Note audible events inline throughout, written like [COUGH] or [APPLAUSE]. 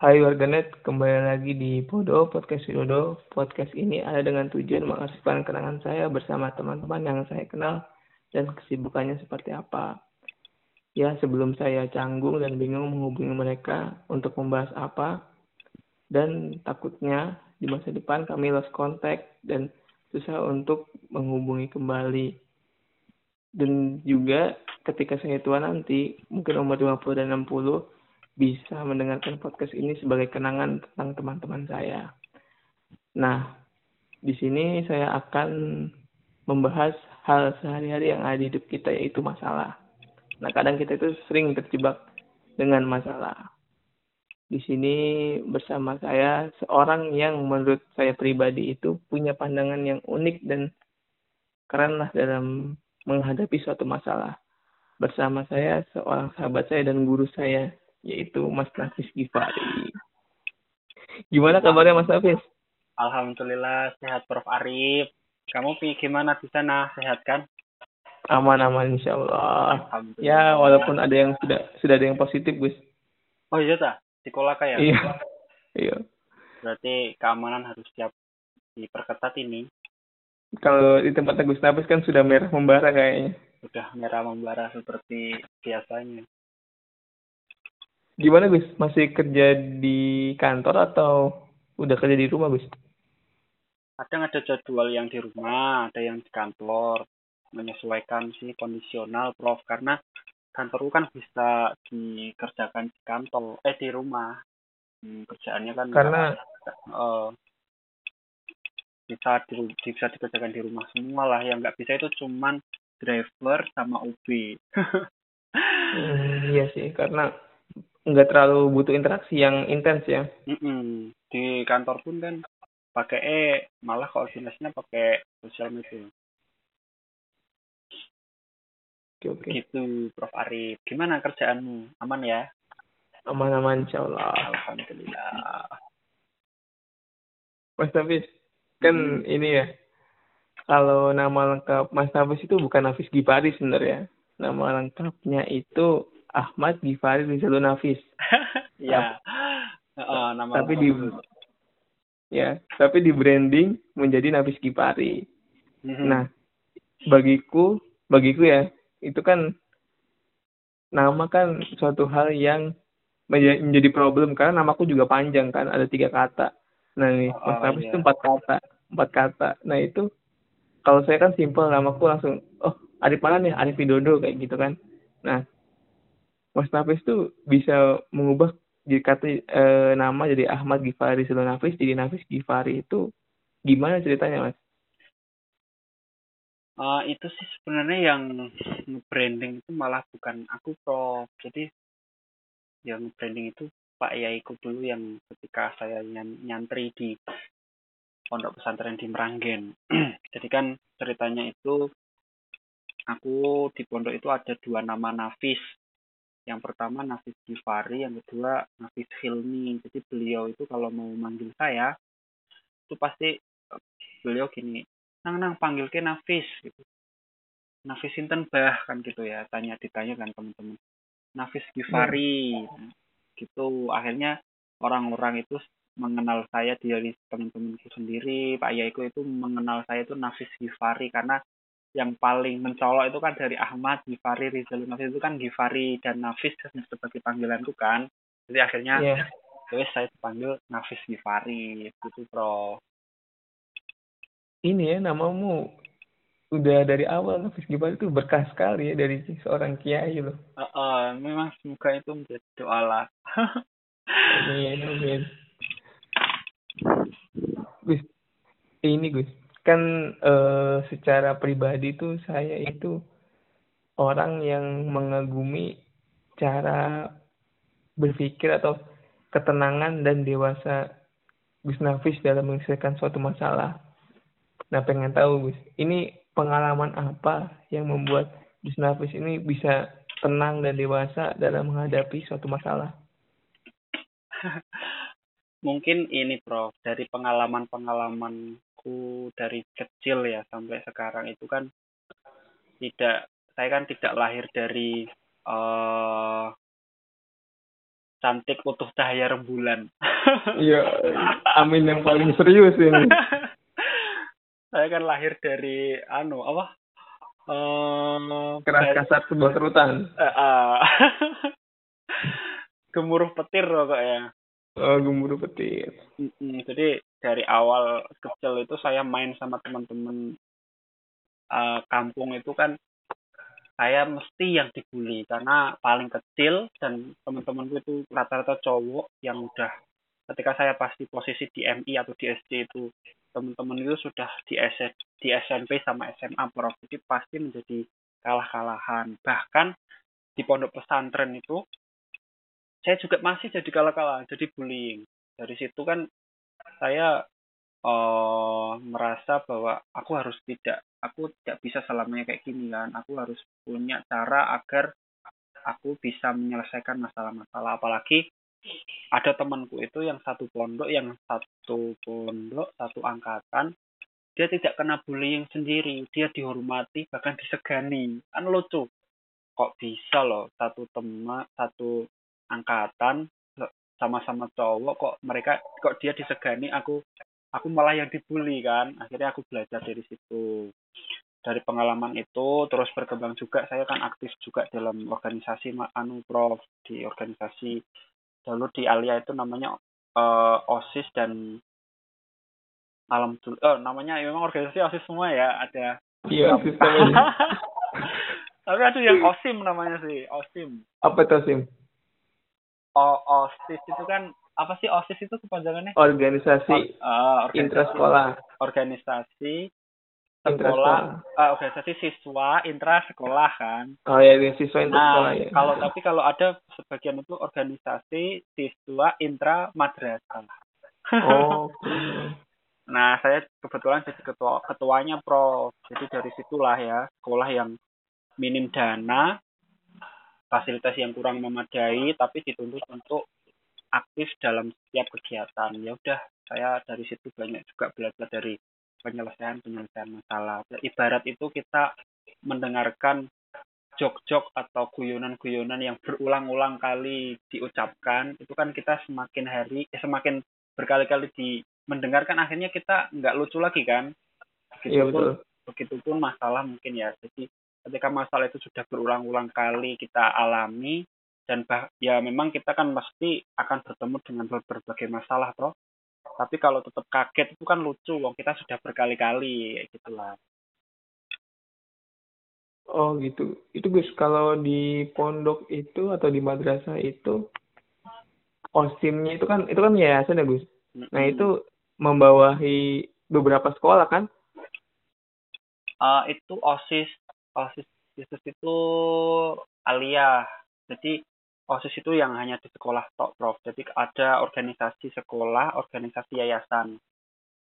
Hai warganet, kembali lagi di Podo, Podcast Widodo. Podcast ini ada dengan tujuan mengarsipkan kenangan saya bersama teman-teman yang saya kenal dan kesibukannya seperti apa. Ya, sebelum saya canggung dan bingung menghubungi mereka untuk membahas apa, dan takutnya di masa depan kami lost contact dan susah untuk menghubungi kembali. Dan juga ketika saya tua nanti, mungkin umur 50 dan 60, bisa mendengarkan podcast ini sebagai kenangan tentang teman-teman saya. Nah, di sini saya akan membahas hal sehari-hari yang ada di hidup kita yaitu masalah. Nah, kadang kita itu sering terjebak dengan masalah. Di sini bersama saya seorang yang menurut saya pribadi itu punya pandangan yang unik dan keren lah dalam menghadapi suatu masalah. Bersama saya seorang sahabat saya dan guru saya yaitu Mas Nafis Gifari. Gimana kabarnya Mas Nafis? Alhamdulillah sehat Prof Arif. Kamu gimana di sana? Sehat kan? Aman-aman insya Allah. Ya walaupun ada yang sudah sudah ada yang positif Gus. Oh iya tak? Sekolah kayak? Iya. Iya. Berarti keamanan harus siap diperketat ini. Kalau di tempat Gus Nafis kan sudah merah membara kayaknya. Sudah merah membara seperti biasanya. Gimana Gus? Masih kerja di kantor atau udah kerja di rumah Gus? Kadang ada jadwal yang di rumah, ada yang di kantor. Menyesuaikan sih kondisional Prof. Karena kantorku kan bisa dikerjakan di kantor, eh di rumah. Hmm, kerjaannya kan karena uh, bisa di, bisa dikerjakan di rumah semua lah yang nggak bisa itu cuman driver sama UB [LAUGHS] hmm, iya sih karena nggak terlalu butuh interaksi yang intens ya. Mm-mm. Di kantor pun kan pakai e malah koordinasinya pakai sosial media. Oke, oke. Gitu, Prof. Arif. Gimana kerjaanmu? Aman ya? Aman-aman, insya Allah. Alhamdulillah. Mas Nafis, kan hmm. ini ya, kalau nama lengkap Mas Nafis itu bukan Nafis Gipari sebenarnya. Nama lengkapnya itu Ahmad Gifari Rizalul Nafis. [LAUGHS] ya. Uh, nama tapi di ya, tapi di branding menjadi Nafis Gifari. Mm-hmm. Nah, bagiku, bagiku ya, itu kan nama kan suatu hal yang menjadi problem karena namaku juga panjang kan, ada tiga kata. Nah, nih, oh, Mas Nafis yeah. itu empat kata, empat kata. Nah, itu kalau saya kan simpel namaku langsung, oh, Arif mana nih? Arif Widodo kayak gitu kan. Nah, Nafis tuh bisa mengubah jadi kata e, nama jadi Ahmad Gifari Silo Nafis jadi Nafis Gifari itu gimana ceritanya mas? Uh, itu sih sebenarnya yang branding itu malah bukan aku prof. Jadi yang branding itu Pak Yaiku dulu yang ketika saya nyantri di pondok pesantren di Meranggen. [CLEARS THROAT] Jadi kan ceritanya itu aku di pondok itu ada dua nama Nafis yang pertama Nafis Gifari, yang kedua Nafis Hilmi. Jadi beliau itu kalau mau manggil saya, itu pasti beliau gini, nang nang panggil ke Nafis gitu. Nafis Sinten bah kan gitu ya, tanya ditanya kan teman-teman. Nafis Gifari, hmm. gitu. Akhirnya orang-orang itu mengenal saya dari teman-temanku sendiri, Pak Yaiku itu mengenal saya itu Nafis Gifari karena yang paling mencolok itu kan dari Ahmad, Gifari, Rizal Nafis itu kan Gifari dan Nafis sebagai panggilan itu kan. Jadi akhirnya yeah. Ya saya dipanggil Nafis Gifari itu Pro. Ini ya namamu udah dari awal Nafis Gifari itu berkah sekali ya dari seorang kiai loh. Uh, uh, memang semoga itu menjadi doa lah. amin, amin. Gus, ini Gus, kan uh, secara pribadi tuh saya itu orang yang mengagumi cara berpikir atau ketenangan dan dewasa Gus Nafis dalam menyelesaikan suatu masalah. Nah pengen tahu Gus, ini pengalaman apa yang membuat Gus Nafis ini bisa tenang dan dewasa dalam menghadapi suatu masalah? [LAUGHS] Mungkin ini Prof, dari pengalaman-pengalaman aku dari kecil ya sampai sekarang itu kan tidak saya kan tidak lahir dari uh, cantik utuh cahaya rembulan. [LAUGHS] Iya, amin yang paling serius ini. [LAUGHS] saya kan lahir dari anu apa? Um, Keras kasar sebuah kerutan. Uh, uh. [LAUGHS] gemuruh petir loh kok ya. Oh, gemuruh petir. Jadi dari awal kecil itu saya main sama teman-teman uh, kampung itu kan saya mesti yang dibully. Karena paling kecil dan teman-temanku itu rata-rata cowok yang udah ketika saya pasti posisi di MI atau di SD itu teman-teman itu sudah di S di SMP sama SMA prof jadi pasti menjadi kalah-kalahan. Bahkan di pondok pesantren itu saya juga masih jadi kalah-kalahan jadi bullying. Dari situ kan saya uh, merasa bahwa aku harus tidak aku tidak bisa selamanya kayak gini kan. Aku harus punya cara agar aku bisa menyelesaikan masalah-masalah. Apalagi ada temanku itu yang satu pondok yang satu pondok satu angkatan dia tidak kena bullying sendiri. Dia dihormati bahkan disegani. Kan lucu. Kok bisa loh satu teman satu angkatan sama-sama cowok kok mereka kok dia disegani aku aku malah yang dibully kan. Akhirnya aku belajar dari situ. Dari pengalaman itu terus berkembang juga saya kan aktif juga dalam organisasi anu prof di organisasi. Dulu di Alia itu namanya uh, osis dan alam oh namanya memang organisasi osis semua ya ada. Iya osis [LAUGHS] tapi ada yang osim namanya sih osim. Apa itu osim o osis itu kan apa sih OSIS itu kepanjangannya? Organisasi, uh, organisasi intrasekolah. Organisasi sekolah, uh, organisasi siswa intra sekolah kan. Oh ya, siswa intra sekolah nah, ya. Kalau tapi kalau ada sebagian itu organisasi siswa intra madrasah. Oh. [LAUGHS] Okay. nah, saya kebetulan jadi ketua ketuanya Prof. Jadi dari situlah ya, sekolah yang minim dana, fasilitas yang kurang memadai tapi dituntut untuk aktif dalam setiap kegiatan. Ya udah saya dari situ banyak juga belajar dari penyelesaian penyelesaian masalah. Ibarat itu kita mendengarkan jok-jok atau guyonan-guyonan yang berulang-ulang kali diucapkan itu kan kita semakin hari eh, semakin berkali-kali di mendengarkan akhirnya kita nggak lucu lagi kan? Iya, begitupun iya, begitupun masalah mungkin ya. Jadi ketika masalah itu sudah berulang-ulang kali kita alami dan bah, ya memang kita kan pasti akan bertemu dengan berbagai masalah bro tapi kalau tetap kaget itu kan lucu wong kita sudah berkali-kali gitulah. Oh gitu. Itu Gus kalau di pondok itu atau di madrasah itu osimnya itu kan itu kan yayasan ya Gus? Mm-hmm. nah itu membawahi beberapa sekolah kan? Uh, itu osis osis osis itu alia jadi OSIS itu yang hanya di sekolah tok, Prof. Jadi ada organisasi sekolah, organisasi yayasan.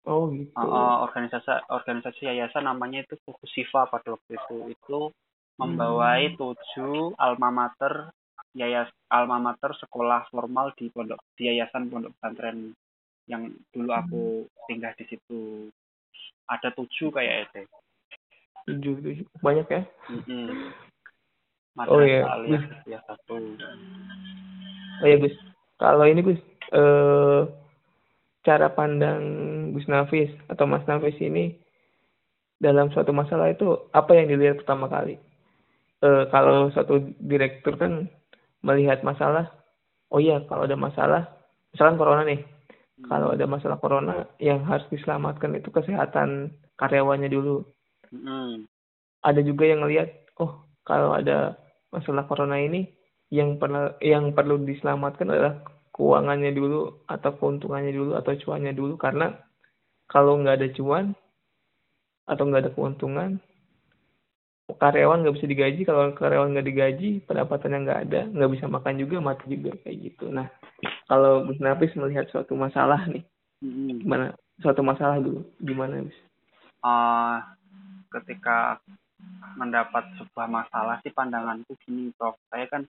Oh gitu. Uh, organisasi organisasi yayasan namanya itu Fukusiva pada waktu itu. Itu membawai hmm. tujuh alma mater yayas alma mater sekolah formal di pondok di yayasan pondok pesantren yang dulu aku tinggal di situ. Ada tujuh kayak itu. Tujuh, tujuh. Banyak ya? Mm -hmm. Madrasah oh iya. alias ya satu. Oh iya Gus. Kalau ini Gus, eh, cara pandang Gus Nafis atau Mas Nafis ini dalam suatu masalah itu apa yang dilihat pertama kali? Eh, kalau satu direktur kan melihat masalah, oh iya kalau ada masalah, misalkan corona nih, hmm. kalau ada masalah corona yang harus diselamatkan itu kesehatan karyawannya dulu. Hmm. Ada juga yang melihat, oh kalau ada masalah corona ini yang perlu yang perlu diselamatkan adalah keuangannya dulu atau keuntungannya dulu atau cuannya dulu. Karena kalau nggak ada cuan atau nggak ada keuntungan karyawan nggak bisa digaji. Kalau karyawan nggak digaji pendapatannya nggak ada nggak bisa makan juga mati juga kayak gitu. Nah kalau Gus Nafis melihat suatu masalah nih gimana? Suatu masalah dulu gimana Gus? Uh, ketika mendapat sebuah masalah sih pandanganku gini Prof. Saya kan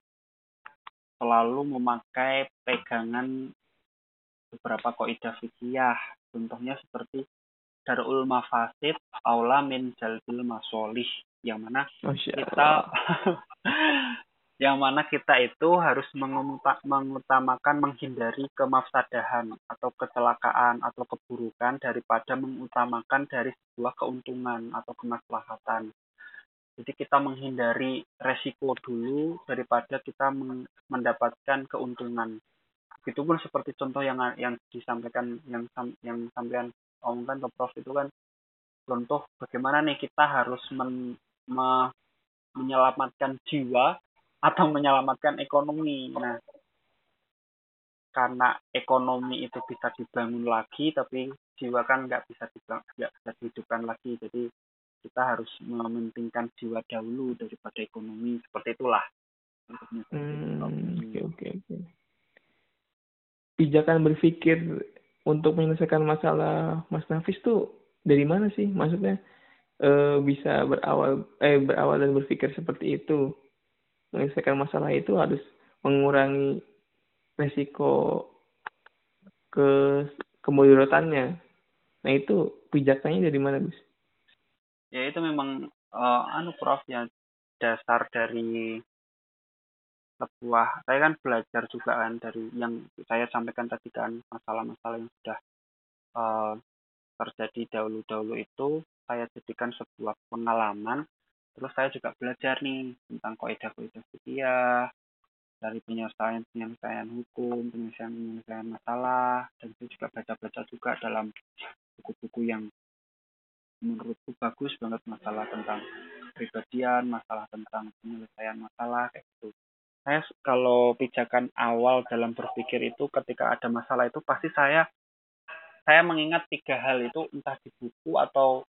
selalu memakai pegangan beberapa kaidah fikih. Contohnya seperti darul mafasid aula min jalbil masolih yang mana kita [LAUGHS] yang mana kita itu harus mengutamakan menghindari kemafsadahan atau kecelakaan atau keburukan daripada mengutamakan dari sebuah keuntungan atau kemaslahatan. Jadi kita menghindari resiko dulu daripada kita mendapatkan keuntungan. Itu pun seperti contoh yang yang disampaikan yang yang sampean omongkan ke Prof itu kan contoh bagaimana nih kita harus men, me, menyelamatkan jiwa atau menyelamatkan ekonomi. Nah, karena ekonomi itu bisa dibangun lagi, tapi jiwa kan nggak bisa dibangun, nggak bisa dihidupkan lagi. Jadi kita harus mementingkan jiwa dahulu daripada ekonomi. Seperti itulah. Hmm, oke oke oke. Pijakan berpikir untuk menyelesaikan masalah Mas Nafis tuh dari mana sih? Maksudnya e, bisa berawal eh berawal dan berpikir seperti itu menyelesaikan masalah itu harus mengurangi resiko ke kemudaratannya. Nah itu pijakannya dari mana, Gus? Ya itu memang uh, anu Prof ya dasar dari sebuah saya kan belajar juga kan dari yang saya sampaikan tadi kan masalah-masalah yang sudah uh, terjadi dahulu-dahulu itu saya jadikan sebuah pengalaman Terus saya juga belajar nih tentang kaidah-kaidah fikih dari penyelesaian-penyelesaian hukum, penyelesaian-penyelesaian masalah, dan saya juga baca-baca juga dalam buku-buku yang menurutku bagus banget masalah tentang kepribadian, masalah tentang penyelesaian masalah kayak gitu. Saya kalau pijakan awal dalam berpikir itu ketika ada masalah itu pasti saya saya mengingat tiga hal itu entah di buku atau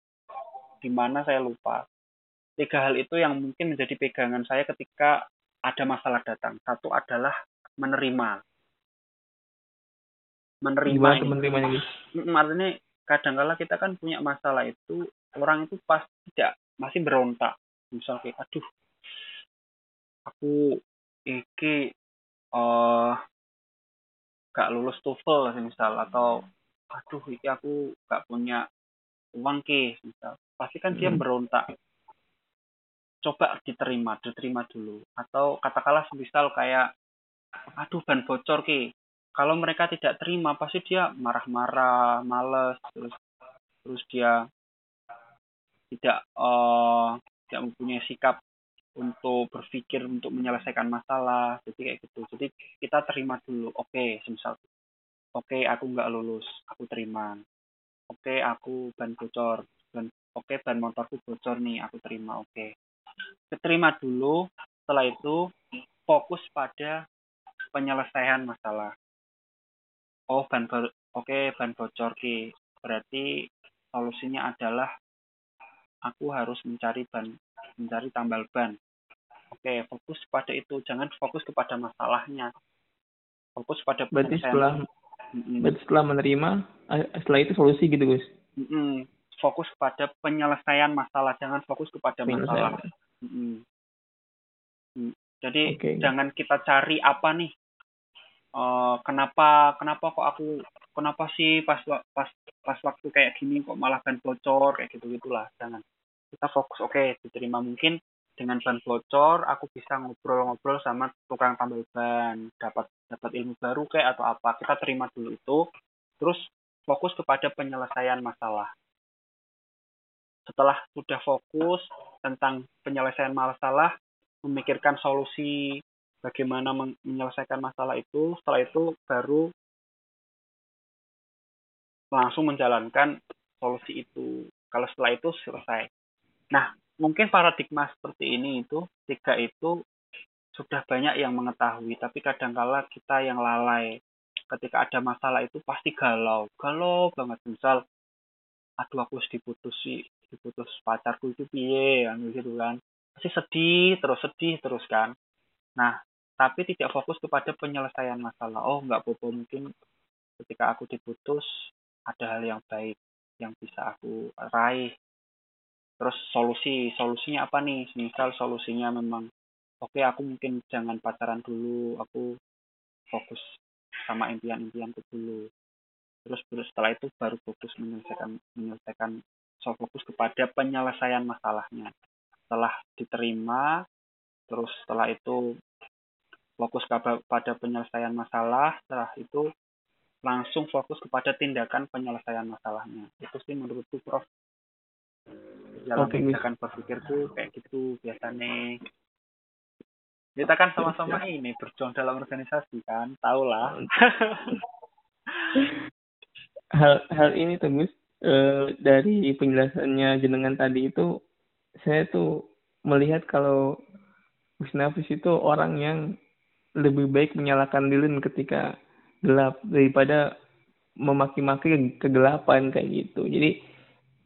di mana saya lupa tiga hal itu yang mungkin menjadi pegangan saya ketika ada masalah datang. Satu adalah menerima. Menerima Gimana ini. menerimanya? Artinya kadang-kala kita kan punya masalah itu, orang itu pasti tidak masih berontak. Misal kayak, aduh, aku iki uh, gak lulus TOEFL misal atau aduh iki aku gak punya uang ke misal pasti kan dia berontak coba diterima, diterima dulu. Atau katakanlah semisal kayak, aduh ban bocor ki. Kalau mereka tidak terima, pasti dia marah-marah, males, terus terus dia tidak uh, tidak mempunyai sikap untuk berpikir untuk menyelesaikan masalah jadi kayak gitu jadi kita terima dulu oke okay, semisal oke okay, aku nggak lulus aku terima oke okay, aku ban bocor ban oke okay, ban motorku bocor nih aku terima oke okay keterima dulu setelah itu fokus pada penyelesaian masalah. Oh ban oke okay, ban bocor ki berarti solusinya adalah aku harus mencari ban mencari tambal ban. Oke okay, fokus pada itu. Jangan fokus kepada masalahnya. Fokus pada berarti setelah mm -mm. berarti setelah menerima eh, setelah itu solusi gitu guys mm -mm. fokus pada penyelesaian masalah. Jangan fokus kepada masalah Hmm. Jadi okay. jangan kita cari apa nih. Uh, kenapa kenapa kok aku kenapa sih pas pas pas waktu kayak gini kok malah ban bocor kayak gitu gitulah jangan kita fokus oke okay, diterima mungkin dengan ban bocor aku bisa ngobrol-ngobrol sama tukang tambal ban dapat dapat ilmu baru kayak atau apa kita terima dulu itu terus fokus kepada penyelesaian masalah setelah sudah fokus tentang penyelesaian masalah, memikirkan solusi bagaimana menyelesaikan masalah itu, setelah itu baru langsung menjalankan solusi itu. Kalau setelah itu selesai. Nah, mungkin paradigma seperti ini itu tiga itu sudah banyak yang mengetahui, tapi kadangkala kita yang lalai. Ketika ada masalah itu pasti galau, galau banget. Misal, aduh aku harus diputus sih, diputus pacarku itu piye kan gitu kan. Masih sedih terus sedih terus kan. Nah tapi tidak fokus kepada penyelesaian masalah. Oh nggak apa-apa mungkin ketika aku diputus ada hal yang baik yang bisa aku raih. Terus solusi solusinya apa nih? Misal solusinya memang oke okay, aku mungkin jangan pacaran dulu aku fokus sama impian-impianku dulu. Terus setelah itu baru fokus menyelesaikan menyelesaikan so fokus kepada penyelesaian masalahnya. Setelah diterima terus setelah itu fokus pada penyelesaian masalah setelah itu langsung fokus kepada tindakan penyelesaian masalahnya. Itu sih menurutku prof. Dalam okay. tindakan berpikirku kayak gitu biasanya. Kita kan sama-sama ya. ini berjuang dalam organisasi kan tahu lah hal hal ini tuh Gus e, dari penjelasannya jenengan tadi itu saya tuh melihat kalau Gus itu orang yang lebih baik menyalakan lilin ketika gelap daripada memaki-maki kegelapan kayak gitu. Jadi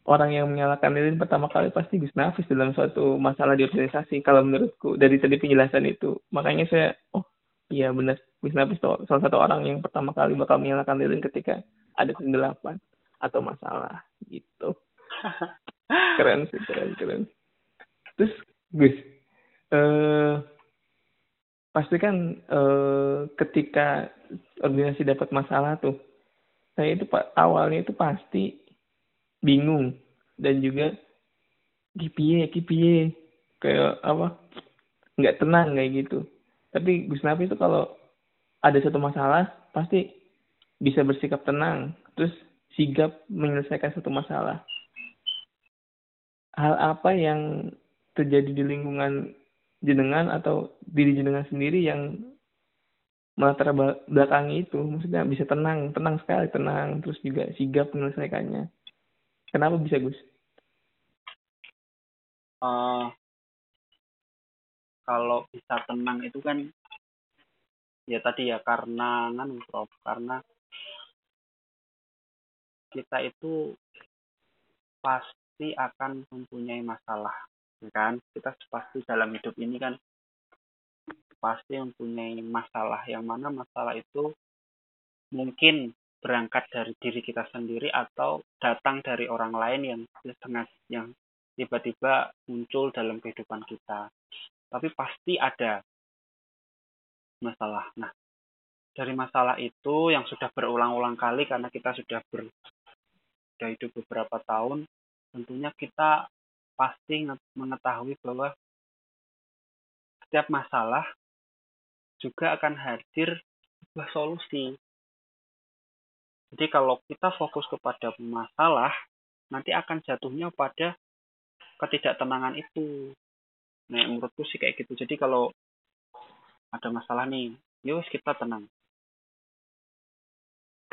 orang yang menyalakan lilin pertama kali pasti Gus Nafis dalam suatu masalah di organisasi kalau menurutku dari tadi penjelasan itu. Makanya saya oh iya benar Gus Nafis salah satu orang yang pertama kali bakal menyalakan lilin ketika ada kegelapan atau masalah gitu. [LAUGHS] keren sih keren keren. Terus Gus eh pasti kan eh, ketika organisasi dapat masalah tuh saya itu pak awalnya itu pasti bingung dan juga kipie kipie kayak apa nggak tenang kayak gitu tapi Gus Nafi itu kalau ada satu masalah pasti bisa bersikap tenang terus sigap menyelesaikan satu masalah. Hal apa yang terjadi di lingkungan jenengan atau diri jenengan sendiri yang melatar belakangi itu? Maksudnya bisa tenang tenang sekali tenang terus juga sigap menyelesaikannya. Kenapa bisa Gus? Uh, kalau bisa tenang itu kan ya tadi ya karena kan Prof karena kita itu pasti akan mempunyai masalah kan? Kita pasti dalam hidup ini kan pasti mempunyai masalah yang mana masalah itu mungkin berangkat dari diri kita sendiri atau datang dari orang lain yang setengah yang tiba-tiba muncul dalam kehidupan kita. Tapi pasti ada masalah. Nah dari masalah itu yang sudah berulang-ulang kali karena kita sudah ber sudah hidup beberapa tahun tentunya kita pasti mengetahui bahwa setiap masalah juga akan hadir sebuah solusi. Jadi kalau kita fokus kepada masalah, nanti akan jatuhnya pada ketidaktenangan itu. Nah, menurutku sih kayak gitu. Jadi kalau ada masalah nih, yuk ya kita tenang.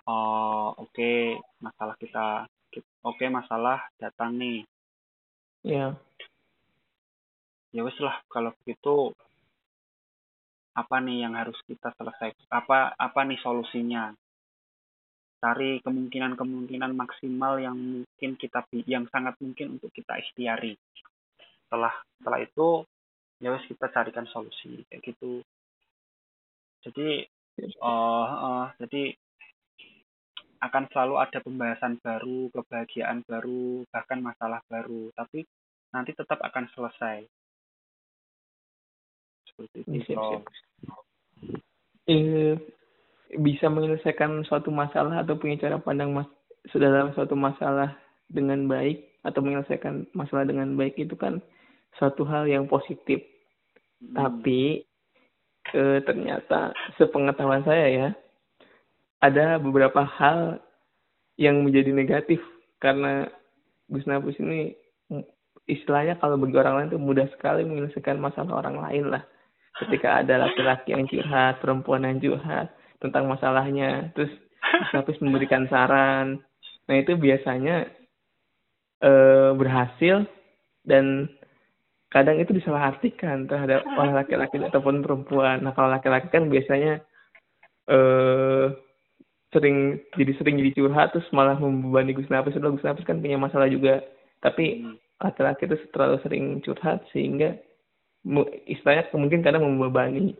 Oh, oke, okay, masalah kita, oke okay, masalah datang nih. Iya. Ya wes lah kalau begitu apa nih yang harus kita selesai apa apa nih solusinya? Cari kemungkinan-kemungkinan maksimal yang mungkin kita yang sangat mungkin untuk kita ikhtiari. Setelah setelah itu ya wes kita carikan solusi kayak gitu. Jadi uh, uh, jadi akan selalu ada pembahasan baru, kebahagiaan baru, bahkan masalah baru. Tapi nanti tetap akan selesai. Seperti itu. Siap, Eh, bisa menyelesaikan suatu masalah atau punya cara pandang mas dalam suatu masalah dengan baik atau menyelesaikan masalah dengan baik itu kan suatu hal yang positif. Hmm. Tapi eh, ternyata sepengetahuan saya ya ada beberapa hal yang menjadi negatif karena Gus Nafus ini istilahnya kalau bagi orang lain itu mudah sekali menyelesaikan masalah orang lain lah. Ketika ada laki-laki yang curhat, perempuan yang curhat tentang masalahnya, terus Gus Nafus memberikan saran. Nah itu biasanya e, berhasil dan kadang itu disalahartikan terhadap oleh laki-laki ataupun perempuan. Nah kalau laki-laki kan biasanya eh sering jadi sering jadi curhat terus malah membebani Gus Nafis padahal Gus Nafis kan punya masalah juga tapi hmm. laki-laki itu terlalu sering curhat sehingga istilahnya mungkin kadang membebani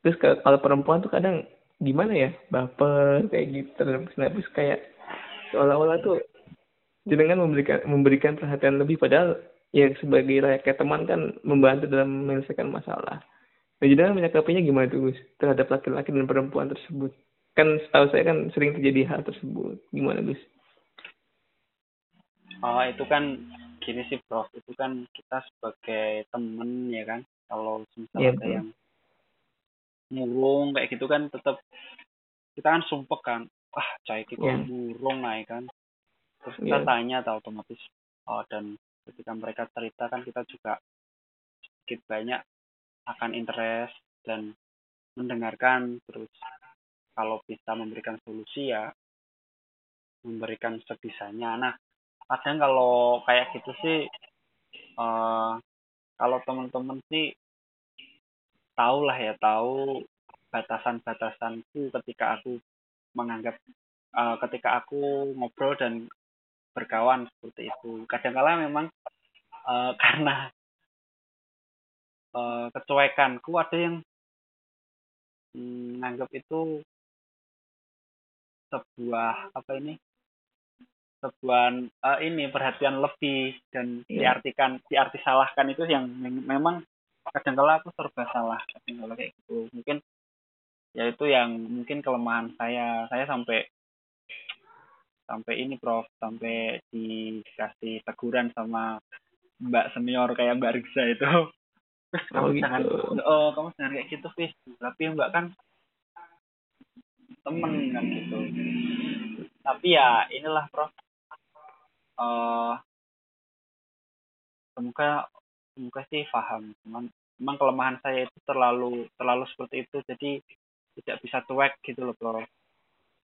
terus kalau perempuan tuh kadang gimana ya baper kayak gitu terhadap Gus Nafis kayak seolah-olah tuh jenengan memberikan memberikan perhatian lebih padahal ya sebagai kayak teman kan membantu dalam menyelesaikan masalah. Nah, jenengan menyikapinya gimana tuh Gus terhadap laki-laki dan perempuan tersebut? Kan setahu saya kan sering terjadi hal tersebut. Gimana Gus? Oh itu kan gini sih Prof itu kan kita sebagai temen ya kan? Kalau misalnya yeah, ada yang murung kayak gitu kan tetap kita kan sumpek kan. Ah cai kok Iya. murung naik kan? Terus kita Iya. tanya atau otomatis. Oh dan ketika mereka cerita kan kita juga sedikit banyak akan interest dan mendengarkan terus kalau bisa memberikan solusi ya memberikan sebisanya. Nah kadang kalau kayak gitu sih eh kalau teman-teman sih tahu lah ya tahu batasan-batasanku ketika aku menganggap eh, ketika aku ngobrol dan berkawan seperti itu. Kadang-kala memang eh, [LAUGHS] karena eh, kecuekanku ada yang mm, menganggap itu sebuah apa ini? Sebuah eh, ini perhatian lebih dan Iya. diartikan diarti salahkan itu yang mem- memang kadang-kala aku serba salah kadang-kala kayak gitu. Mungkin ya itu yang mungkin kelemahan saya. Saya sampai sampai ini prof sampai dikasih teguran sama mbak senior kayak mbak Riksa itu. Terus Oh, [LAUGHS] kamu gitu. jangan oh kamu jangan kayak gitu Fis. Tapi mbak kan temen kan gitu. Tapi ya inilah prof eh semoga semoga sih paham. Cuman memang kelemahan saya itu terlalu terlalu seperti itu. Jadi tidak bisa cuek gitu loh prof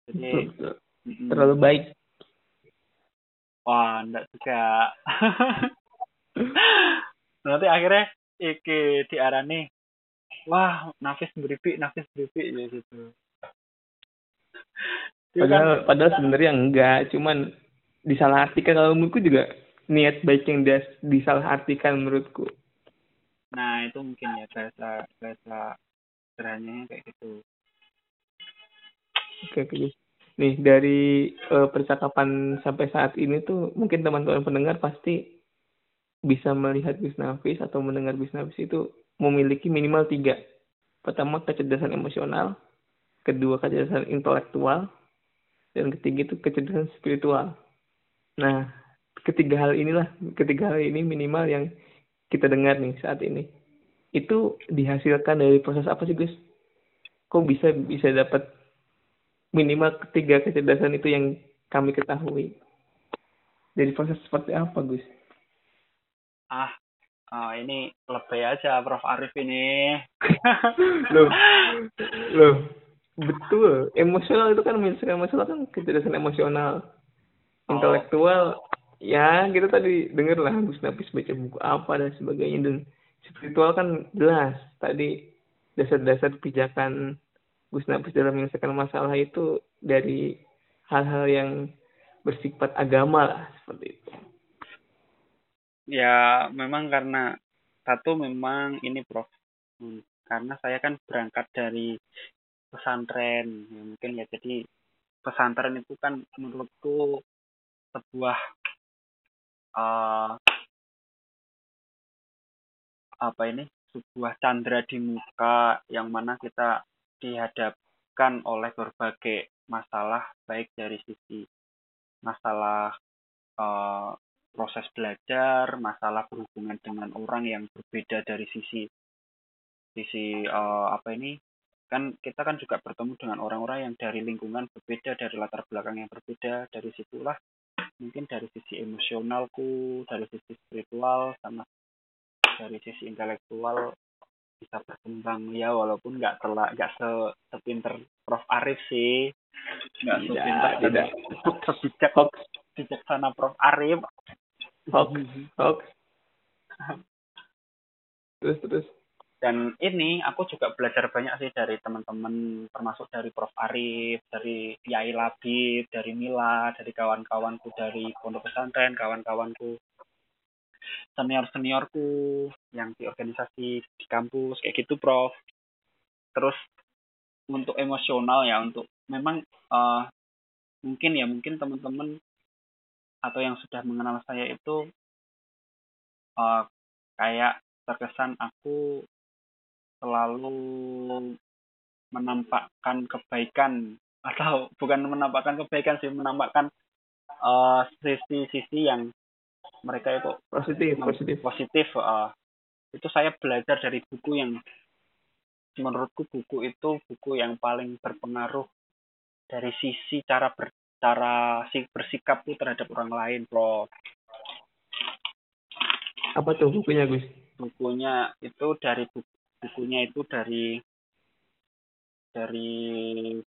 jadi Betul, betul. mm-mm. Terlalu baik. wah enggak juga. [LAUGHS] Nanti akhirnya iki diarani wah nafis beripik nafis beripik ya gitu Padahal, padahal sebenarnya enggak, cuman disalahartikan kalau menurutku juga niat baik yang dia disalahartikan menurutku. nah itu mungkin ya bahasa bahasa sederhananya kayak gitu Oke, oke. Nih, dari eh, percakapan sampai saat ini tuh mungkin teman-teman pendengar pasti bisa melihat Gus Nafis atau mendengar Gus Nafis itu memiliki minimal tiga. Pertama, kecerdasan emosional. Kedua, kecerdasan intelektual. Dan ketiga itu kecerdasan spiritual. Nah, ketiga hal inilah, ketiga hal ini minimal yang kita dengar nih saat ini. Itu dihasilkan dari proses apa sih, Gus? Kok bisa bisa dapat minimal ketiga kecerdasan itu yang kami ketahui. Dari proses seperti apa, Gus? ah ah, ini lebay aja Prof Arif ini [LAUGHS] loh, loh, betul. Emosional itu kan menyelesaikan masalah kan kecerdasan emosional. Oh. Intelektual, ya kita tadi denger lah Gus Nafis baca buku apa dan sebagainya. Dan spiritual kan jelas. Tadi dasar-dasar pijakan Gus Nafis dalam menyelesaikan masalah itu dari hal-hal yang bersifat agama lah seperti itu. ya memang karena satu memang ini Prof Hmm, karena saya kan berangkat dari pesantren. Ya, mungkin ya jadi pesantren itu kan menurutku sebuah eh apa ini? Sebuah candra di muka yang mana kita dihadapkan oleh berbagai masalah baik dari sisi masalah eh, proses belajar, masalah berhubungan dengan orang yang berbeda dari sisi sisi eh, apa ini kan kita kan juga bertemu dengan orang-orang yang dari lingkungan berbeda, dari latar belakang yang berbeda, dari situlah mungkin dari sisi emosionalku, dari sisi spiritual sama dari sisi intelektual bisa berkembang. Ya walaupun nggak telah nggak se sepinter Prof. Arif sih. Nggak sepinter tidak. sebijak Hoax, bijaksana Prof. Arif. Hoax, hoax. Terus, terus. Dan ini aku juga belajar banyak sih dari teman-teman termasuk dari Prof. Arif dari Yai Labib dari Mila dari kawan-kawanku dari pondok pesantren kawan-kawanku senior seniorku yang di organisasi di kampus kayak gitu Prof. Terus untuk emosional ya untuk memang eh, mungkin ya mungkin teman-teman atau yang sudah mengenal saya itu eh, kayak terkesan aku selalu menampakkan kebaikan atau bukan menampakkan kebaikan sih menampakkan eh, sisi-sisi yang mereka itu Positif, positif. positif eh. itu saya belajar dari buku yang menurutku buku itu buku yang paling berpengaruh dari sisi cara ber, cara si bersikap tuh terhadap orang lain, Prof. Apa tuh bukunya, Gus? Bukunya itu dari bukunya itu dari dari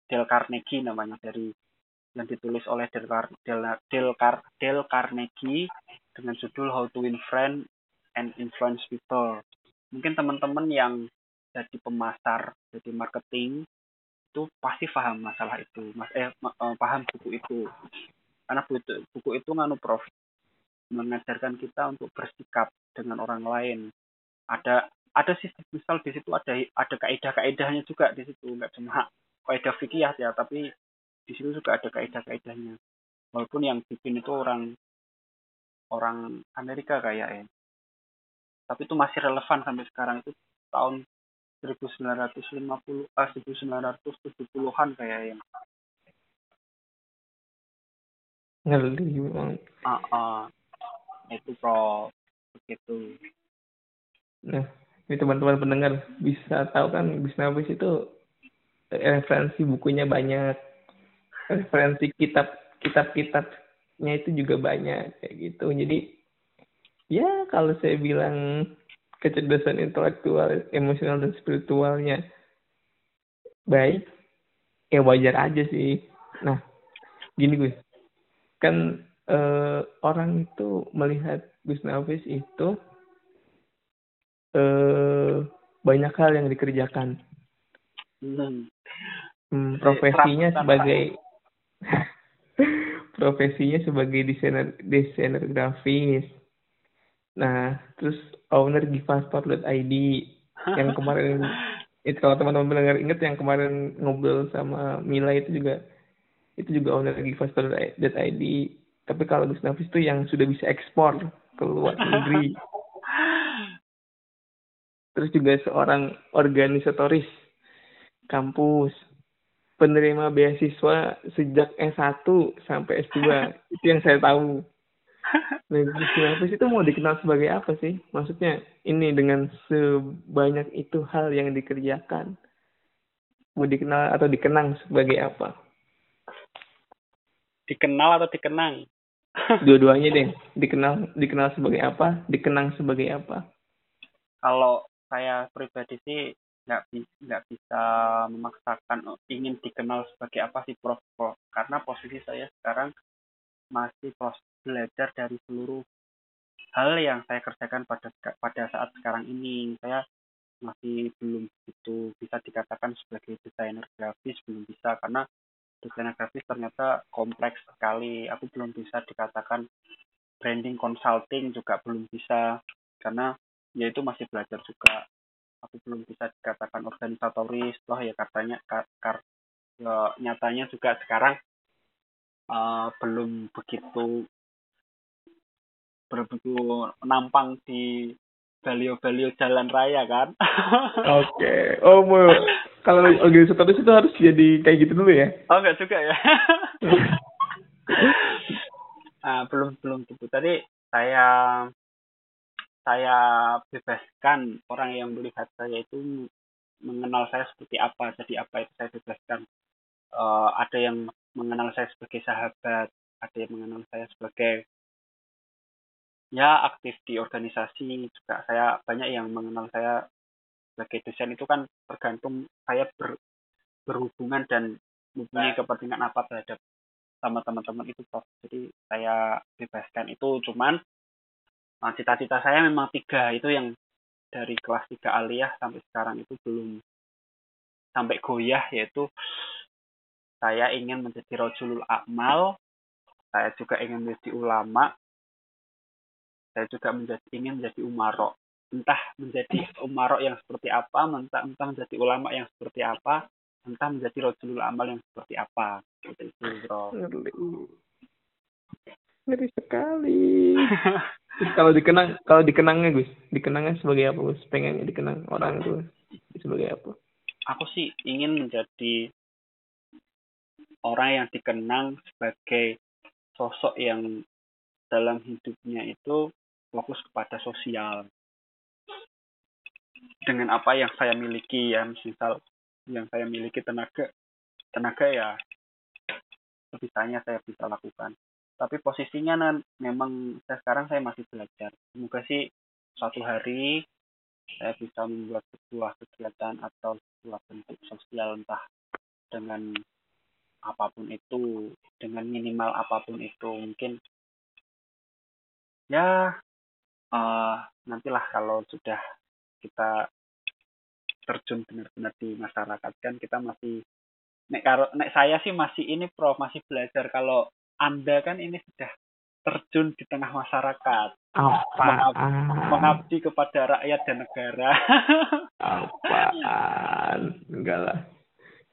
Dale Carnegie namanya dari yang ditulis oleh Dale, Car Dale, Dale, Car Dale Carnegie dengan judul How to Win Friends and Influence People. Mungkin teman-teman yang jadi pemasar, jadi marketing itu pasti paham masalah itu, mas eh eh paham buku itu. Karena buku, buku itu nganu prof mengajarkan kita untuk bersikap dengan orang lain. Ada ada sih misal di situ ada ada kaidah-kaidahnya juga di situ. Nggak cuma kaidah fikih ya tapi di situ juga ada kaidah-kaidahnya walaupun yang bikin itu orang orang Amerika kayak ya. Tapi itu masih relevan sampai sekarang. Itu tahun 1950 ah 1970-an kayak yang ngerti memang. Ah uh, itu pro begitu. Nah ini teman-teman pendengar bisa tahu kan Bisnabis itu referensi bukunya banyak. Referensi kitab kitab kitabnya itu juga banyak kayak gitu. Jadi ya kalau saya bilang kecerdasan intelektual emosional dan spiritualnya baik ya wajar aja sih. Nah gini gue kan eh, orang itu melihat Gus Nafis itu eh, banyak hal yang dikerjakan. Hmm. Hmm, profesinya sebagai [LAUGHS] profesinya sebagai desainer desainer grafis. Nah, terus owner givastor.id yang [LAUGHS] kemarin itu kalau teman-teman mendengar ingat yang kemarin ngobrol sama Mila itu juga itu juga owner givastor.id. Tapi kalau Gus Nafis itu yang sudah bisa ekspor ke luar [LAUGHS] negeri terus juga seorang organisatoris kampus penerima beasiswa sejak S1 sampai S2 [LAUGHS] itu yang saya tahu. Nah kenapa itu mau dikenal sebagai apa sih? Maksudnya ini dengan sebanyak itu hal yang dikerjakan mau dikenal atau dikenang sebagai apa? Dikenal atau dikenang? [LAUGHS] Dua-duanya deh. Dikenal dikenal sebagai apa? Dikenang sebagai apa? Kalau saya pribadi sih nggak nggak bisa memaksakan oh, ingin dikenal sebagai apa sih prof, karena posisi saya sekarang masih proses belajar dari seluruh hal yang saya kerjakan pada pada saat sekarang ini. Saya masih belum itu bisa dikatakan sebagai desainer grafis belum bisa karena desainer grafis ternyata kompleks sekali. Aku belum bisa dikatakan branding consulting juga belum bisa karena ya itu masih belajar juga aku belum bisa dikatakan organisatoris loh ya katanya kar, kar ya, nyatanya juga sekarang uh, belum begitu begitu nampang di balio-balio jalan raya kan. [LAUGHS] Oke. Okay. Oh, mau kalau organisatoris itu harus jadi kayak gitu dulu ya? Oh, enggak juga ya. nah, [LAUGHS] belum belum gitu. Tadi saya saya bebaskan orang yang melihat saya itu mengenal saya seperti apa jadi apa itu saya bebaskan. Uh, ada yang mengenal saya sebagai sahabat ada yang mengenal saya sebagai ya aktif di organisasi juga. Saya banyak yang mengenal saya sebagai desain itu kan tergantung saya ber, berhubungan dan mempunyai kepentingan apa terhadap sama teman-teman itu jadi saya bebaskan itu. Cuman cita-cita saya memang tiga itu yang dari kelas tiga aliyah sampai sekarang itu belum sampai goyah yaitu saya ingin menjadi rojulul akmal, saya juga ingin menjadi ulama, saya juga menjadi ingin menjadi umarok. Entah menjadi umarok yang seperti apa, entah, entah menjadi ulama yang seperti apa, entah menjadi rojulul amal yang seperti apa. Gitu itu. Ngeri sekali. kalau dikenang kalau dikenangnya Gus, dikenangnya sebagai apa Gus? Pengennya dikenang orang itu sebagai apa? Aku sih ingin menjadi orang yang dikenang sebagai sosok yang dalam hidupnya itu fokus kepada sosial. dengan apa yang saya miliki ya misal yang saya miliki tenaga tenaga ya sebisanya saya bisa lakukan tapi posisinya nan, memang saya sekarang saya masih belajar. Semoga sih suatu hari saya bisa membuat sebuah kegiatan atau sebuah bentuk sosial entah dengan apa pun itu dengan minimal apa pun itu mungkin. Ya uh, nantilah kalau sudah kita terjun benar-benar di masyarakat kan kita masih nek nek saya sih masih ini prof masih belajar kalau anda kan ini sudah terjun di tengah masyarakat. Apa mengabdi, mengabdi kepada rakyat dan negara. [LAUGHS] Apaan? Enggak lah.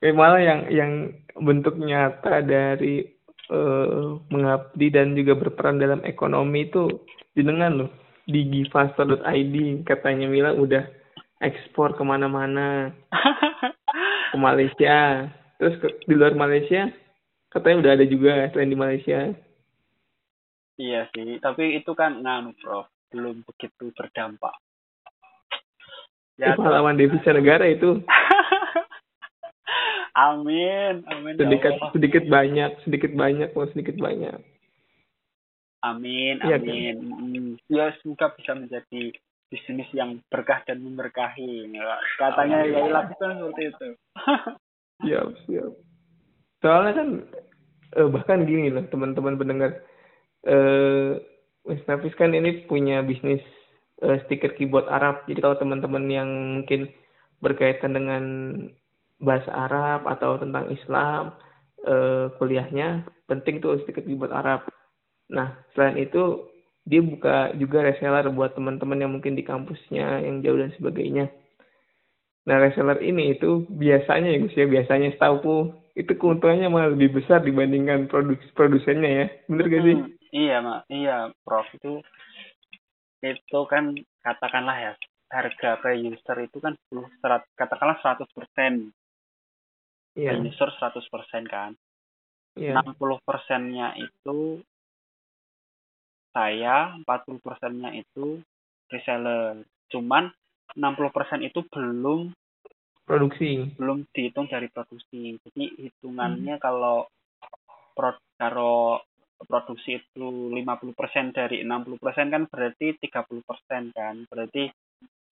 Eh, malah yang yang bentuk nyata dari uh, mengabdi dan juga berperan dalam ekonomi itu jenengan loh. Di gifaster.id katanya Mila udah ekspor ke mana-mana. [LAUGHS] Ke Malaysia. Terus ke, di luar Malaysia katanya udah ada juga selain di Malaysia. Iya sih tapi itu kan nganu prof belum begitu berdampak. Ya, pahlawan devisa negara itu. [LAUGHS] Amin amin ya sedikit ya sedikit banyak sedikit banyak mau sedikit banyak. Amin ya, amin. kan? ya semoga bisa menjadi bisnis yang berkah dan memberkahi. Katanya ya lakukan seperti itu. [LAUGHS] Siap siap soalnya kan eh, bahkan gini loh teman-teman pendengar. Eh West Nafis kan ini punya bisnis eh, stiker keyboard Arab. Jadi kalau teman-teman yang mungkin berkaitan dengan bahasa Arab atau tentang Islam eh, kuliahnya penting tuh stiker keyboard Arab. Nah selain itu dia buka juga reseller buat teman-teman yang mungkin di kampusnya yang jauh dan sebagainya. Nah reseller ini itu biasanya ya Gus ya biasanya setahu itu keuntungannya malah lebih besar dibandingkan produk produsennya ya, bener gak sih? Hmm, iya mak, iya Prof itu itu kan katakanlah ya harga per user itu kan 10 serat, katakanlah 100 persen. Iya. Yeah. user 100 persen kan. Iya. Yeah. 60 persennya itu saya 40 persennya itu reseller. Cuman 60 persen itu belum produksi. Belum dihitung dari produksi. Jadi hitungannya hmm. kalau pro, kalau produksi itu 50 persen dari 60 persen kan berarti 30 persen kan. Berarti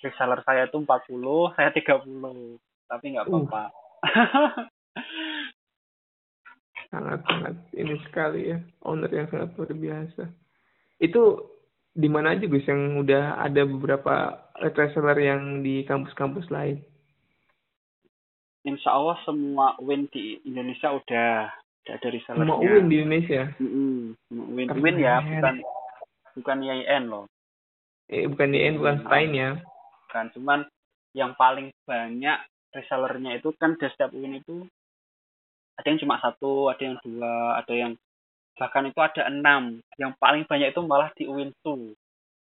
reseller saya itu 40, saya 30. Tapi nggak uh. apa-apa. Uh. [LAUGHS] sangat sangat ini sekali ya owner yang sangat luar biasa itu di mana aja Gus yang udah ada beberapa reseller yang di kampus-kampus lain? Insya Allah semua win di Indonesia udah udah ada resellernya. Semua win di Indonesia? Mm -hmm. win, win ya, bukan bukan IAIN loh. Eh, bukan IAIN, bukan Stein ya? Bukan, cuman yang paling banyak resellernya itu kan di setiap win itu ada yang cuma satu, ada yang dua, ada yang bahkan itu ada enam yang paling banyak itu malah di UIN2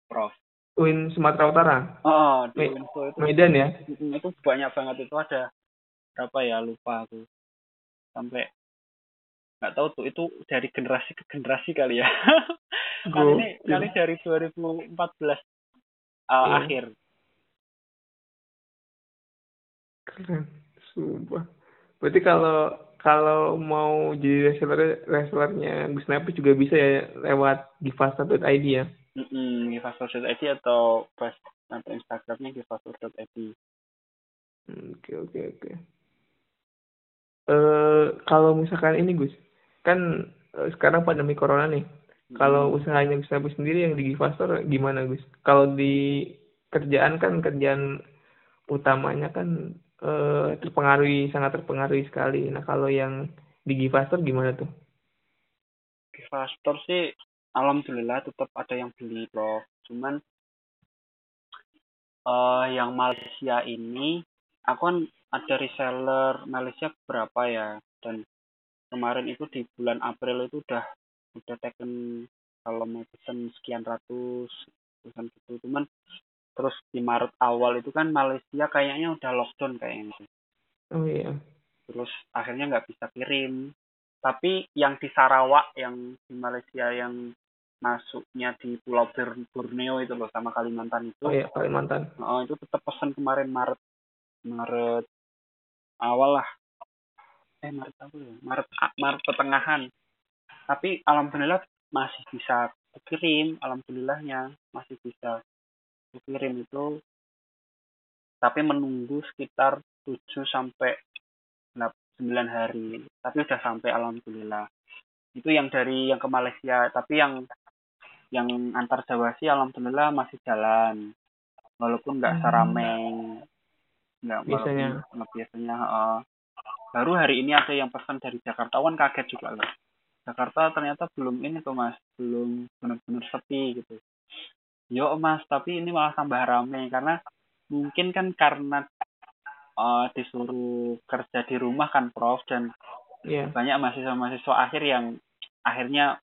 Prof UIN Sumatera Utara oh di UIN2 itu Medan ya itu banyak banget itu ada berapa ya lupa aku sampai nggak tahu tuh itu dari generasi ke generasi kali ya [LAUGHS] kali ini kali dari 2014 uh, yeah. akhir keren sumpah berarti kalau kalau mau jadi reseller resellernya Gus Napi juga bisa ya lewat givasta.id ya. Mm -hmm, atau pas atau Instagramnya givasta.id. Hmm, oke oke oke. Eh kalau misalkan ini Gus, kan uh, sekarang pandemi corona nih. Hmm. Kalau usahanya Gus Napi sendiri yang di Givastor gimana Gus? Kalau di kerjaan kan kerjaan utamanya kan uh, terpengaruhi sangat terpengaruhi sekali. Nah kalau yang di Givastor gimana tuh? Givastor sih alhamdulillah tetap ada yang beli bro. Cuman uh, yang Malaysia ini aku kan ada reseller Malaysia berapa ya? Dan kemarin itu di bulan April itu udah udah taken kalau mau pesen sekian ratus pesan gitu. Cuman terus di Maret awal itu kan Malaysia kayaknya udah lockdown kayaknya. Oh iya. Terus akhirnya nggak bisa kirim. Tapi yang di Sarawak yang di Malaysia yang masuknya di Pulau Borneo itu loh sama Kalimantan itu. Oh iya, Kalimantan. Oh, itu tetap pesan kemarin Maret. Maret awal lah. Eh Maret apa ya? Maret Maret pertengahan. Tapi alhamdulillah masih bisa kirim, alhamdulillahnya masih bisa kirim itu tapi menunggu sekitar 7 sampai 9 hari. Tapi udah sampai alhamdulillah. Itu yang dari yang ke Malaysia, tapi yang yang antar Jawa sih alhamdulillah masih jalan. Walaupun nggak hmm. seramai nggak biasanya. nggak biasanya uh, baru hari ini ada yang pesan dari Jakarta kan kaget juga loh. Jakarta ternyata belum ini tuh mas. Belum benar-benar sepi gitu. Yo mas tapi ini malah tambah rame karena mungkin kan karena uh, disuruh kerja di rumah kan prof dan yeah. banyak mahasiswa-mahasiswa akhir yang akhirnya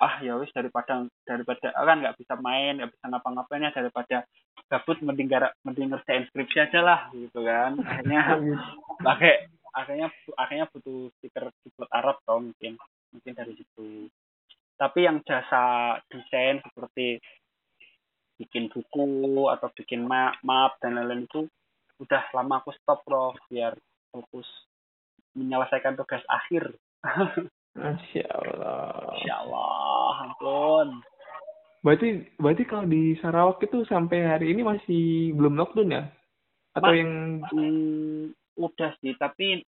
ah ya wis daripada daripada kan nggak bisa main nggak bisa ngapa-ngapain ya daripada gabut mending mending ngerjain skripsi aja lah gitu kan. Akhirnya [LAUGHS] pakai akhirnya akhirnya butuh stiker keyboard Arab toh mungkin mungkin dari situ. Tapi yang jasa desain seperti bikin buku atau bikin map, map dan lain-lain itu udah lama aku stop loh biar fokus menyelesaikan tugas akhir. [LAUGHS] Masya Allah. Masya Allah, ampun. Berarti berarti kalau di Sarawak itu sampai hari ini masih belum lockdown ya? Atau Mas, yang hmm, udah sih, tapi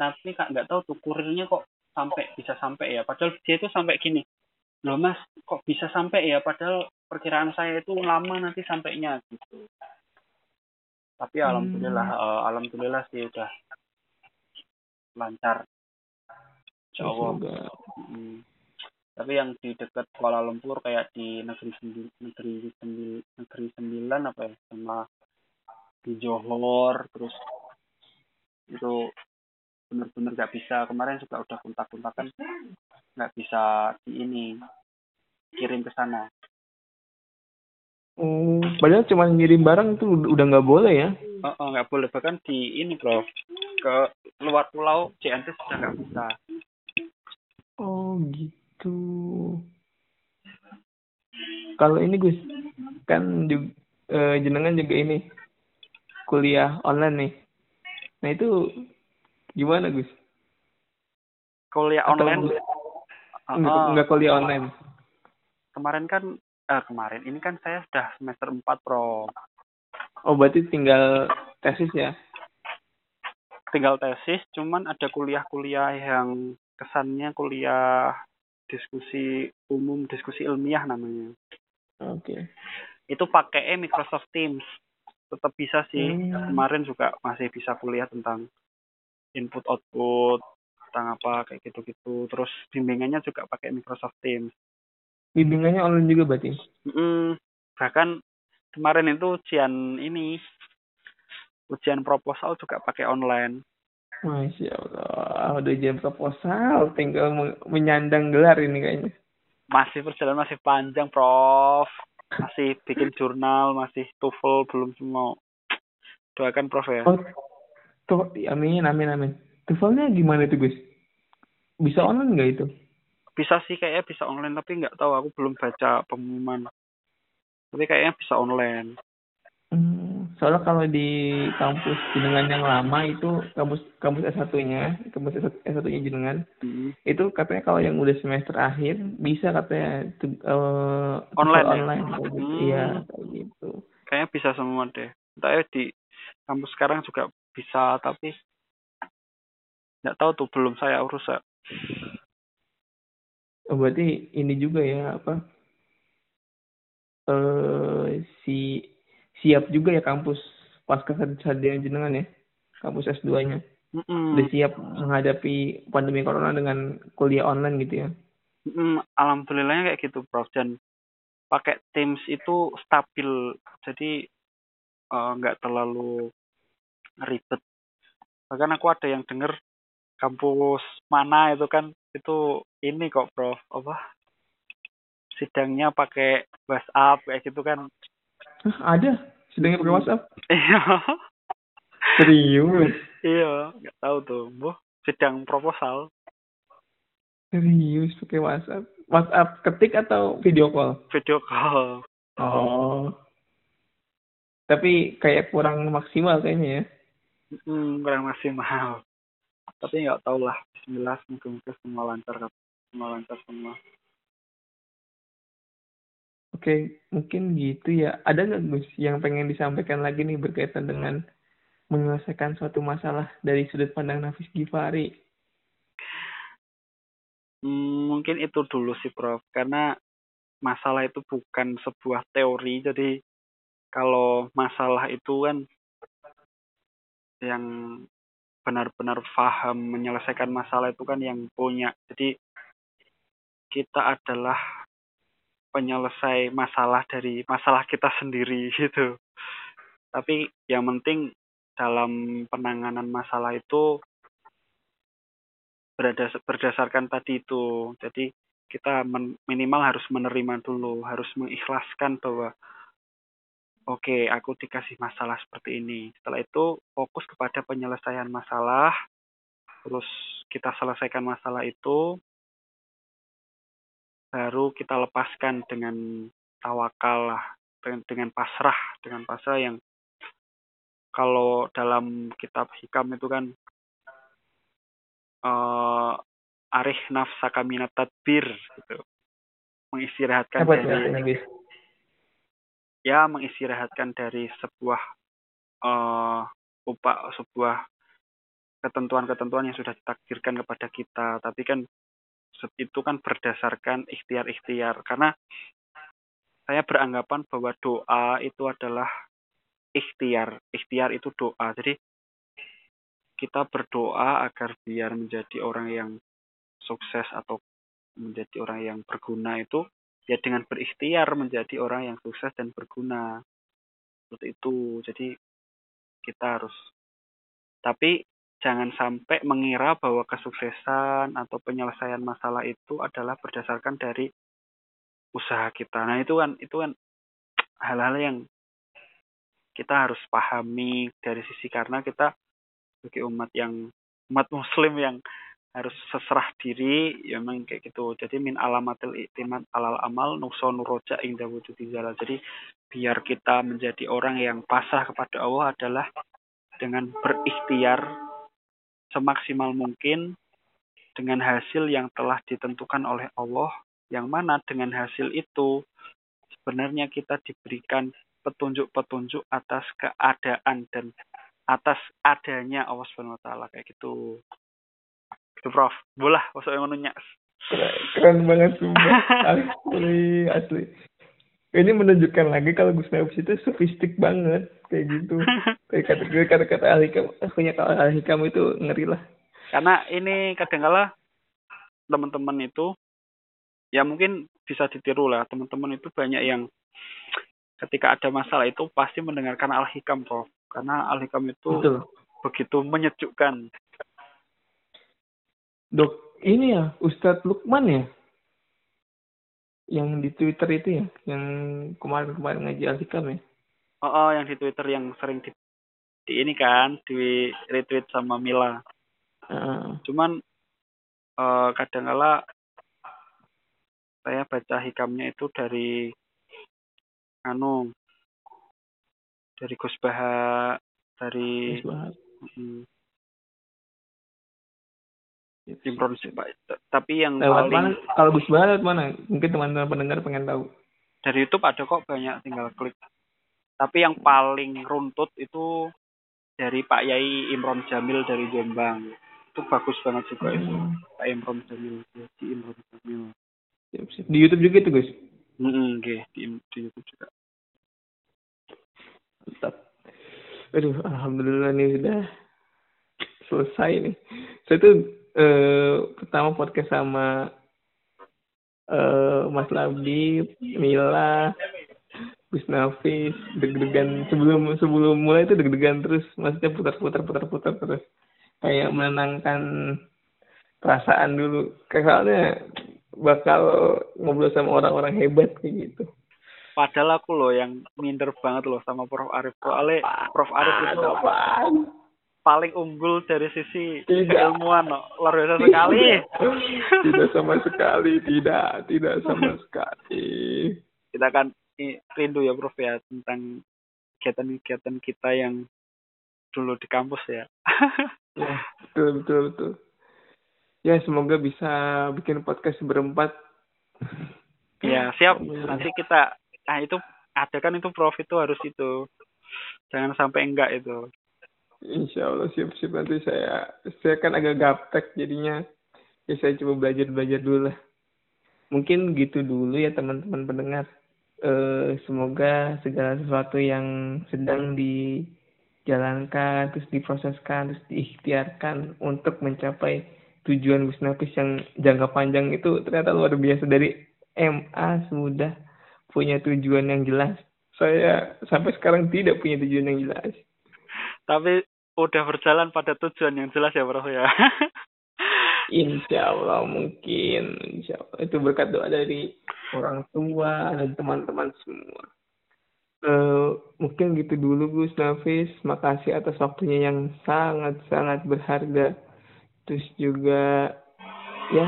nanti kak nggak tahu tuh kurirnya kok sampai bisa sampai ya padahal dia itu sampai gini loh mas kok bisa sampai ya padahal perkiraan saya itu lama nanti sampainya gitu tapi hmm. alhamdulillah uh, alhamdulillah sih udah lancar Jawa hmm. tapi yang di dekat Kuala Lumpur kayak di negeri sembil, negeri sembil, negeri sembilan apa ya sama di Johor terus itu benar-benar nggak bisa kemarin juga udah kontak-kontakan nggak bisa di ini kirim ke sana Oh, padahal cuma ngirim barang itu udah nggak boleh ya? Oh, oh, nggak boleh bahkan di ini bro ke luar pulau CNT sudah nggak bisa. Oh gitu. Kalau ini Gus, kan juga, eh, jenengan juga ini kuliah online nih. Nah itu Gimana Gus? Kuliah Atau online? Enggak, uh, enggak kuliah online. Kemarin kan, eh, kemarin ini kan saya sudah semester 4 pro. Oh berarti tinggal tesis ya? Tinggal tesis, cuman ada kuliah-kuliah yang kesannya kuliah diskusi umum, diskusi ilmiah namanya. Oke. Okay. Itu pakai Microsoft Teams. Tetap bisa sih. Hmm. Kemarin juga masih bisa kuliah tentang input output tentang apa kayak gitu-gitu terus bimbingannya juga pakai Microsoft Teams bimbingannya online juga berarti mm, bahkan kemarin itu ujian ini ujian proposal juga pakai online Masya Allah, udah ujian proposal, tinggal menyandang gelar ini kayaknya. Masih perjalanan masih panjang, Prof. Masih bikin jurnal, masih TOEFL, belum semua. Doakan, Prof ya. Oh, Tuh, amin, amin, amin. TOEFL-nya gimana itu, Gus? Bisa online nggak itu? Bisa sih kayaknya bisa online, tapi nggak tahu. Aku belum baca pengumuman. Tapi kayaknya bisa online. Hmm, soalnya kalau di kampus jenengan yang lama itu kampus kampus S1-nya, kampus S1-nya jenengan, hmm. itu katanya kalau yang udah semester akhir bisa katanya uh, online. Ya? online gitu. Hmm. Iya, kayak gitu. Kayaknya bisa semua deh. Entah ya di kampus sekarang juga bisa tapi nggak tahu tuh belum saya urus ya. Oh, berarti ini juga ya apa? Eh si siap juga ya kampus pasca sarjana jenengan ya kampus S2-nya. Mm -mm. Udah siap menghadapi pandemi corona dengan kuliah online gitu ya. Mm, alhamdulillahnya kayak gitu, Prof. Dan pakai Teams itu stabil, jadi eh, nggak uh, terlalu ribet bahkan aku ada yang denger kampus mana itu kan itu ini kok prof apa sidangnya pakai WhatsApp kayak gitu kan ada sidangnya pakai WhatsApp iya serius iya nggak tahu tuh bu sidang proposal Serius pakai WhatsApp? WhatsApp ketik atau video call? Video call. Oh. Tapi kayak kurang maksimal kayaknya ya. Hmm, kurang maksimal. Tapi nggak tahu lah. Bismillah, semoga semua lancar. Semua lancar semua. Oke, mungkin gitu ya. Ada nggak Gus yang pengen disampaikan lagi nih berkaitan dengan menyelesaikan suatu masalah dari sudut pandang Nafis Gifari? Hmm, mungkin itu dulu sih Prof. Karena masalah itu bukan sebuah teori. Jadi kalau masalah itu kan yang benar-benar paham menyelesaikan masalah itu kan yang punya. Jadi kita adalah penyelesai masalah dari masalah kita sendiri [LAUGHS] gitu. Tapi yang penting dalam penanganan masalah itu berdasarkan tadi itu. Jadi kita minimal harus menerima dulu, harus mengikhlaskan bahwa oke, okay, aku dikasih masalah seperti ini. Setelah itu fokus kepada penyelesaian masalah, terus kita selesaikan masalah itu, baru kita lepaskan dengan tawakal lah, dengan, pasrah, dengan pasrah yang kalau dalam kitab hikam itu kan uh, arih nafsaka minat tadbir gitu. Mengistirahatkan Apa dari ya mengistirahatkan dari sebuah uh, upah sebuah ketentuan-ketentuan yang sudah ditakdirkan kepada kita. Tapi kan itu kan berdasarkan ikhtiar-ikhtiar. Karena saya beranggapan bahwa doa itu adalah ikhtiar. Ikhtiar itu doa. Jadi kita berdoa agar biar menjadi orang yang sukses atau menjadi orang yang berguna itu ya dengan berikhtiar menjadi orang yang sukses dan berguna. Seperti itu. Jadi kita harus tapi jangan sampai mengira bahwa kesuksesan atau penyelesaian masalah itu adalah berdasarkan dari usaha kita. Nah itu kan itu kan hal-hal yang kita harus pahami dari sisi karena kita sebagai umat yang umat muslim yang harus seserah diri ya memang kayak gitu. Jadi min alamatil iktimat alal amal nuksonu roja indah wujud jadi biar kita menjadi orang yang pasrah kepada Allah adalah dengan berikhtiar semaksimal mungkin dengan hasil yang telah ditentukan oleh Allah yang mana dengan hasil itu sebenarnya kita diberikan petunjuk-petunjuk atas keadaan dan atas adanya Allah Subhanahu wa taala kayak gitu. Itu Prof. Masuk yang nanya. Keren, keren banget sumpah. [LAUGHS] asli, asli. Ini menunjukkan lagi kalau Gus Naus itu sofistik banget kayak gitu. [LAUGHS] Kayak kata kata kata ahli kamu, punya kalau ahli kamu itu ngeri lah. Karena ini kadang kala teman-teman itu ya mungkin bisa ditiru lah teman-teman itu banyak yang ketika ada masalah itu pasti mendengarkan al-hikam Prof. Karena al-hikam itu Betul. begitu menyejukkan. Dok, ini ya Ustadz Lukman ya? Yang di Twitter itu ya? Yang kemarin-kemarin ngaji al-hikam ya? Oh, oh, yang di Twitter yang sering di, di ini kan, di retweet sama Mila. Uh. Cuman uh, kadang-kala saya baca hikamnya itu dari anu dari Gus Baha dari Gus Baha. Hmm. Imron tapi yang lewat paling mana? kalau Gus Baha lewat mana mungkin teman-teman pendengar pengen tahu dari YouTube ada kok banyak tinggal klik tapi yang paling runtut itu dari Pak Yai Imron Jamil dari Jombang itu bagus banget juga hmm. itu Pak Imron Jamil di Imron Jamil di YouTube juga itu Gus Mm -hmm, okay. di, di YouTube juga. Mantap. Aduh, alhamdulillah nih sudah selesai nih. Saya tuh eh, pertama podcast sama eh, Mas Labdi, Mila, Gus Nafis, deg-degan sebelum sebelum mulai itu deg-degan terus, maksudnya putar-putar putar-putar terus kayak menenangkan perasaan dulu. Soalnya bakal ngobrol sama orang-orang hebat kayak gitu. Padahal aku loh yang minder banget loh sama Prof Arif. Prof Ale, Prof Arif itu apaan? Paling unggul dari sisi Tidak. keilmuan no. luar biasa sekali [LAUGHS] tidak sama sekali, tidak, tidak sama sekali. kita kan i- rindu ya Prof ya tentang kegiatan-kegiatan kita yang dulu di kampus ya [LAUGHS] Ya, betul, betul, betul. Ya, semoga bisa bikin podcast berempat. ya siap nanti kita nah itu ada kan itu Prof itu harus itu jangan sampai enggak itu Insya Allah siap-siap nanti saya saya kan agak gaptek jadinya ya saya coba belajar belajar dulu lah. Mungkin gitu dulu ya teman-teman pendengar. Eh, semoga segala sesuatu yang sedang dijalankan terus diproseskan terus diikhtiarkan untuk mencapai tujuan Wisnapis yang jangka panjang itu ternyata luar biasa dari MA sudah punya tujuan yang jelas. Saya sampai sekarang tidak punya tujuan yang jelas. tapi udah berjalan pada tujuan yang jelas ya Prof ya [LAUGHS] Insya Allah mungkin, insya Allah itu berkat doa dari orang tua dan teman-teman semua. Eh, mungkin gitu dulu Gus Nafis, makasih atas waktunya yang sangat-sangat berharga. Terus juga ya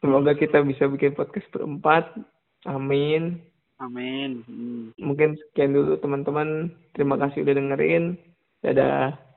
semoga kita bisa bikin podcast berempat. Amin. amin Hmm. Mungkin sekian dulu teman-teman. Terima kasih udah dengerin. Dadah.